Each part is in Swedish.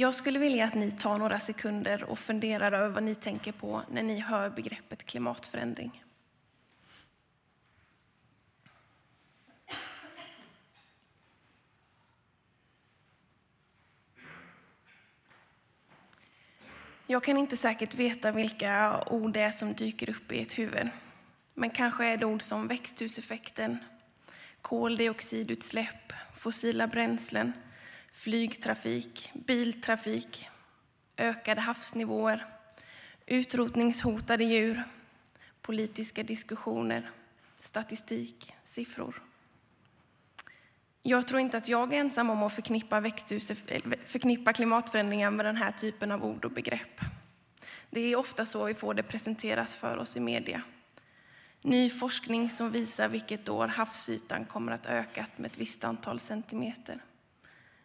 Jag skulle vilja att ni tar några sekunder och funderar över vad ni tänker på när ni hör begreppet klimatförändring. Jag kan inte säkert veta vilka ord det är som dyker upp i ert huvud. Men kanske är det ord som växthuseffekten, koldioxidutsläpp, fossila bränslen, flygtrafik, biltrafik, ökade havsnivåer, utrotningshotade djur, politiska diskussioner, statistik, siffror. Jag tror inte att jag är ensam om att förknippa, förknippa klimatförändringar med den här typen av ord och begrepp. Det är ofta så vi får det presenteras för oss i media. Ny forskning som visar vilket år havsytan kommer att öka med ett visst antal centimeter.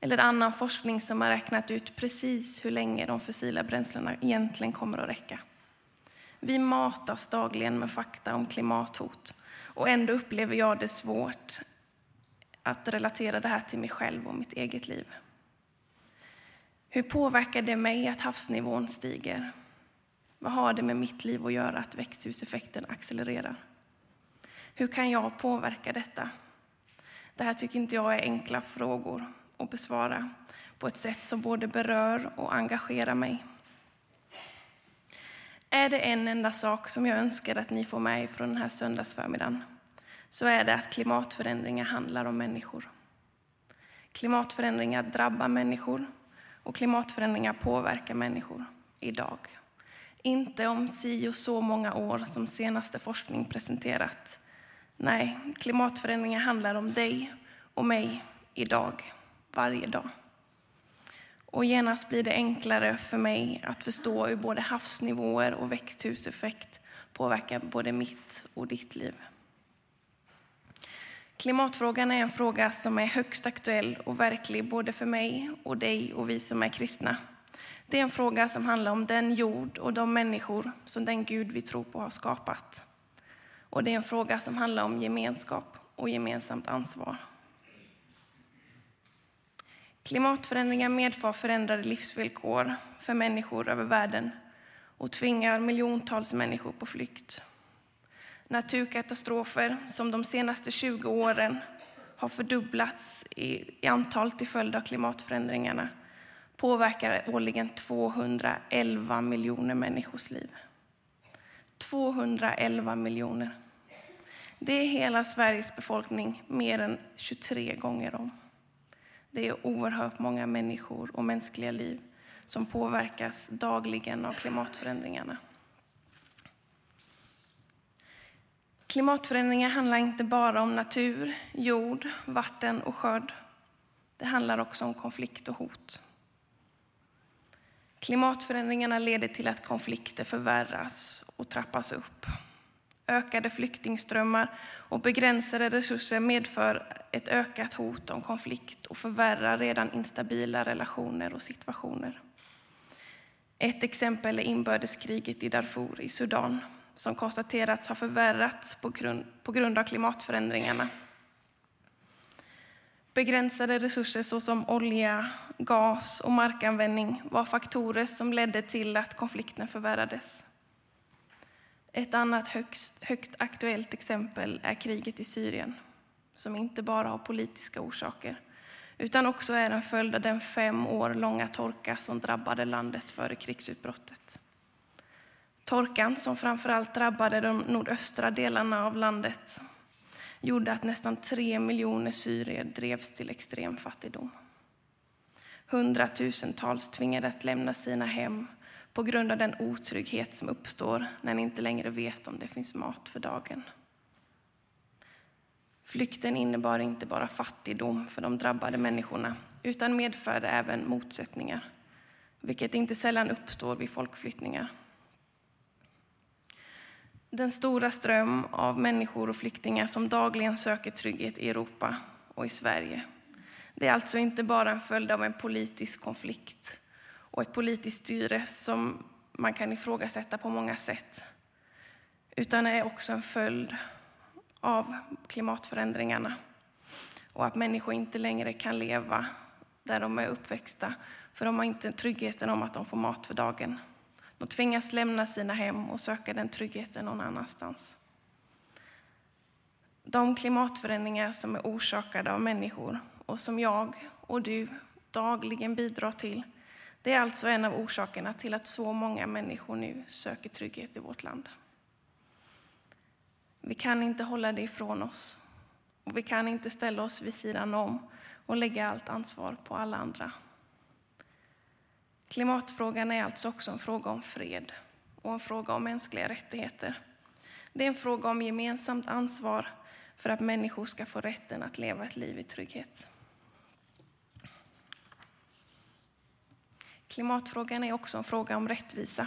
Eller annan forskning som har räknat ut precis hur länge de fossila bränslena egentligen kommer att räcka. Vi matas dagligen med fakta om klimathot och ändå upplever jag det svårt att relatera det här till mig själv och mitt eget liv. Hur påverkar det mig att havsnivån stiger? Vad har det med mitt liv att göra att växthuseffekten accelererar? Hur kan jag påverka detta? Det här tycker inte jag är enkla frågor och besvara på ett sätt som både berör och engagerar mig. Är det en enda sak som jag önskar att ni får med från den här söndagsförmiddagen så är det att klimatförändringar handlar om människor. Klimatförändringar drabbar människor och klimatförändringar påverkar människor idag. Inte om si och så många år som senaste forskning presenterat. Nej, klimatförändringar handlar om dig och mig idag, varje dag. Och genast blir det enklare för mig att förstå hur både havsnivåer och växthuseffekt påverkar både mitt och ditt liv. Klimatfrågan är en fråga som är högst aktuell och verklig både för mig och dig och vi som är kristna. Det är en fråga som handlar om den jord och de människor som den Gud vi tror på har skapat. Och det är en fråga som handlar om gemenskap och gemensamt ansvar. Klimatförändringar medför förändrade livsvillkor för människor över världen och tvingar miljontals människor på flykt. Naturkatastrofer som de senaste 20 åren har fördubblats i antal till följd av klimatförändringarna påverkar årligen 211 miljoner människors liv. 211 miljoner. Det är hela Sveriges befolkning mer än 23 gånger om. Det är oerhört många människor och mänskliga liv som påverkas dagligen av klimatförändringarna. Klimatförändringar handlar inte bara om natur, jord, vatten och skörd. Det handlar också om konflikt och hot. Klimatförändringarna leder till att konflikter förvärras och trappas upp. Ökade flyktingströmmar och begränsade resurser medför ett ökat hot om konflikt och förvärrar redan instabila relationer och situationer. Ett exempel är inbördeskriget i Darfur i Sudan som konstaterats ha förvärrats på grund, på grund av klimatförändringarna. Begränsade resurser såsom olja, gas och markanvändning var faktorer som ledde till att konflikten förvärrades. Ett annat högst, högt aktuellt exempel är kriget i Syrien som inte bara har politiska orsaker utan också är en följd av den fem år långa torka som drabbade landet före krigsutbrottet. Torkan, som framförallt drabbade de nordöstra delarna av landet, gjorde att nästan tre miljoner syrier drevs till extrem fattigdom. Hundratusentals tvingades lämna sina hem på grund av den otrygghet som uppstår när ni inte längre vet om det finns mat för dagen. Flykten innebar inte bara fattigdom för de drabbade människorna utan medförde även motsättningar, vilket inte sällan uppstår vid folkflyttningar. Den stora ström av människor och flyktingar som dagligen söker trygghet i Europa och i Sverige. Det är alltså inte bara en följd av en politisk konflikt och ett politiskt styre som man kan ifrågasätta på många sätt, utan är också en följd av klimatförändringarna och att människor inte längre kan leva där de är uppväxta för de har inte tryggheten om att de får mat för dagen. De tvingas lämna sina hem och söka den tryggheten någon annanstans. De klimatförändringar som är orsakade av människor och som jag och du dagligen bidrar till, det är alltså en av orsakerna till att så många människor nu söker trygghet i vårt land. Vi kan inte hålla det ifrån oss och vi kan inte ställa oss vid sidan om och lägga allt ansvar på alla andra. Klimatfrågan är alltså också en fråga om fred och en fråga om mänskliga rättigheter. Det är en fråga om gemensamt ansvar för att människor ska få rätten att leva ett liv i trygghet. Klimatfrågan är också en fråga om rättvisa.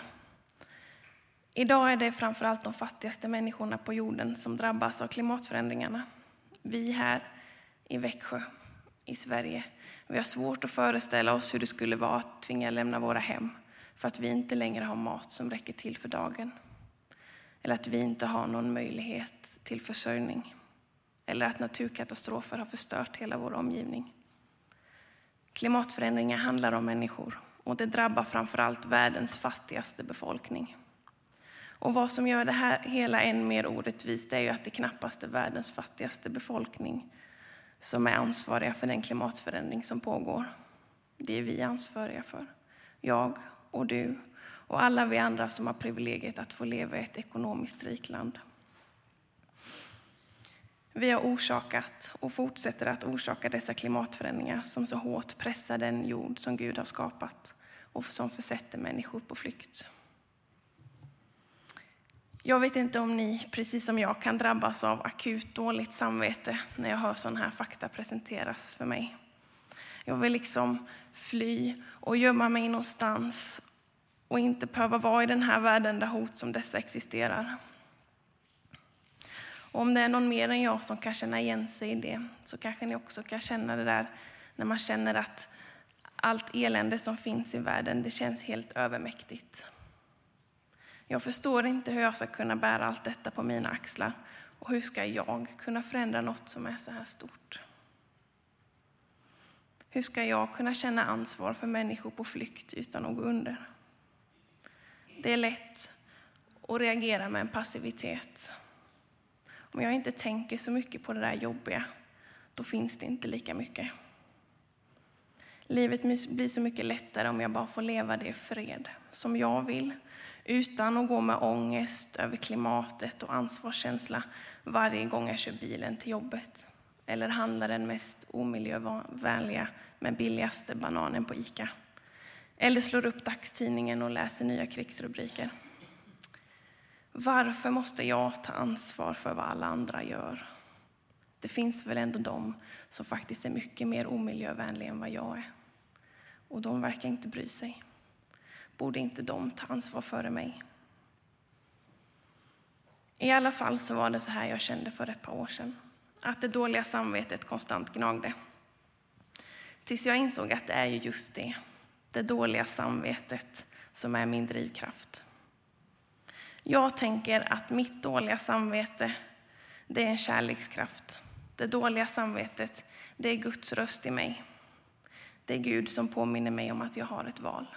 Idag är det framför allt de fattigaste människorna på jorden som drabbas av klimatförändringarna. Vi här i Växjö, i Sverige, vi har svårt att föreställa oss hur det skulle vara att tvinga lämna våra hem för att vi inte längre har mat som räcker till för dagen. Eller att vi inte har någon möjlighet till försörjning. Eller att naturkatastrofer har förstört hela vår omgivning. Klimatförändringar handlar om människor och det drabbar framför allt världens fattigaste befolkning. Och vad som gör det här hela än mer orättvist är ju att det knappast är världens fattigaste befolkning som är ansvariga för den klimatförändring som pågår. Det är vi ansvariga för. Jag och du och alla vi andra som har privilegiet att få leva i ett ekonomiskt rikt land. Vi har orsakat och fortsätter att orsaka dessa klimatförändringar som så hårt pressar den jord som Gud har skapat och som försätter människor på flykt. Jag vet inte om ni, precis som jag, kan drabbas av akut dåligt samvete när jag hör sådana här fakta presenteras för mig. Jag vill liksom fly och gömma mig någonstans och inte behöva vara i den här världen där hot som dessa existerar. Och om det är någon mer än jag som kan känna igen sig i det så kanske ni också kan känna det där när man känner att allt elände som finns i världen, det känns helt övermäktigt. Jag förstår inte hur jag ska kunna bära allt detta på mina axlar. Och hur ska jag kunna förändra något som är så här stort? Hur ska jag kunna känna ansvar för människor på flykt utan att gå under? Det är lätt att reagera med en passivitet. Om jag inte tänker så mycket på det där jobbiga, då finns det inte lika mycket. Livet blir så mycket lättare om jag bara får leva det i fred, som jag vill, utan att gå med ångest över klimatet och ansvarskänsla varje gång jag kör bilen till jobbet eller handlar den mest omiljövänliga men billigaste bananen på Ica. Eller slår upp dagstidningen och läser nya krigsrubriker. Varför måste jag ta ansvar för vad alla andra gör? Det finns väl ändå de som faktiskt är mycket mer omiljövänliga än vad jag är. Och de verkar inte bry sig. Borde inte de ta ansvar före mig? I alla fall så var det så här jag kände för ett par år sedan. Att det dåliga samvetet konstant gnagde. Tills jag insåg att det är ju just det, det dåliga samvetet, som är min drivkraft. Jag tänker att mitt dåliga samvete, det är en kärlekskraft. Det dåliga samvetet, det är Guds röst i mig. Det är Gud som påminner mig om att jag har ett val.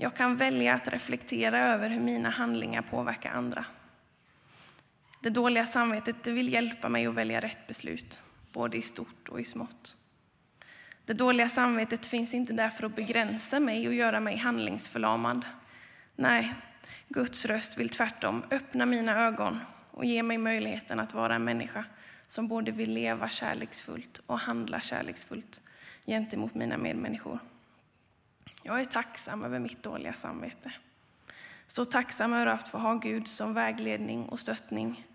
Jag kan välja att reflektera över hur mina handlingar påverkar andra. Det dåliga samvetet det vill hjälpa mig att välja rätt beslut, både i stort och i smått. Det dåliga samvetet finns inte där för att begränsa mig och göra mig handlingsförlamad. Nej, Guds röst vill tvärtom öppna mina ögon och ge mig möjligheten att vara en människa som både vill leva kärleksfullt och handla kärleksfullt gentemot mina medmänniskor. Jag är tacksam över mitt dåliga samvete. Så tacksam över att få ha Gud som vägledning och stöttning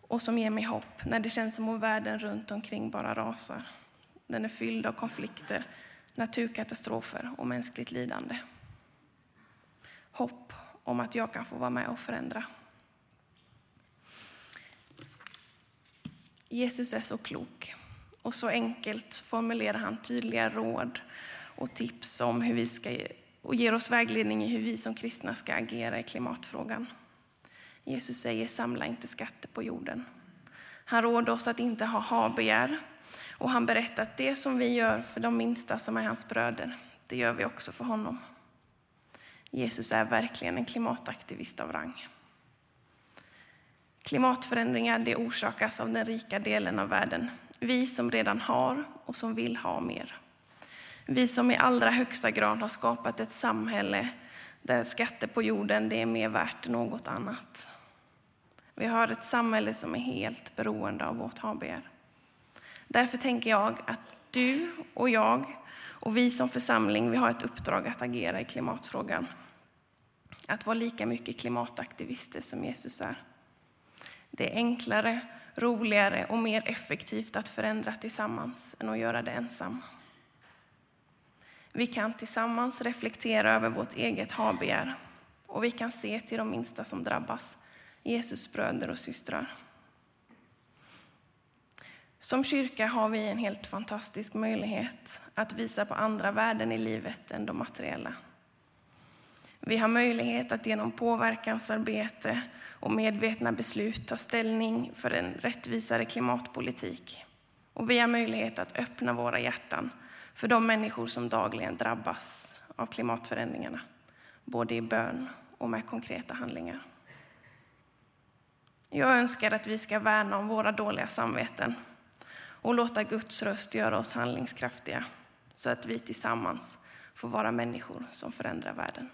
och som ger mig hopp när det känns som om världen runt omkring bara rasar. Den är fylld av konflikter, naturkatastrofer och mänskligt lidande. Hopp om att jag kan få vara med och förändra. Jesus är så klok och så enkelt formulerar han tydliga råd och tips om hur vi ska, och ger oss vägledning i hur vi som kristna ska agera i klimatfrågan. Jesus säger samla inte skatter på jorden. Han råder oss att inte ha habegär Och han berättar att det som vi gör för de minsta som är hans bröder, det gör vi också för honom. Jesus är verkligen en klimataktivist av rang. Klimatförändringar det orsakas av den rika delen av världen. Vi som redan har och som vill ha mer. Vi som i allra högsta grad har skapat ett samhälle där skatter på jorden det är mer värt än något annat. Vi har ett samhälle som är helt beroende av vårt HBR. Därför tänker jag att du och jag och vi som församling vi har ett uppdrag att agera i klimatfrågan. Att vara lika mycket klimataktivister som Jesus är. Det är enklare, roligare och mer effektivt att förändra tillsammans än att göra det ensam. Vi kan tillsammans reflektera över vårt eget habegär och vi kan se till de minsta som drabbas, Jesus bröder och systrar. Som kyrka har vi en helt fantastisk möjlighet att visa på andra värden i livet än de materiella. Vi har möjlighet att genom påverkansarbete och medvetna beslut ta ställning för en rättvisare klimatpolitik. Och vi har möjlighet att öppna våra hjärtan för de människor som dagligen drabbas av klimatförändringarna, både i bön och med konkreta handlingar. Jag önskar att vi ska värna om våra dåliga samveten och låta Guds röst göra oss handlingskraftiga så att vi tillsammans får vara människor som förändrar världen.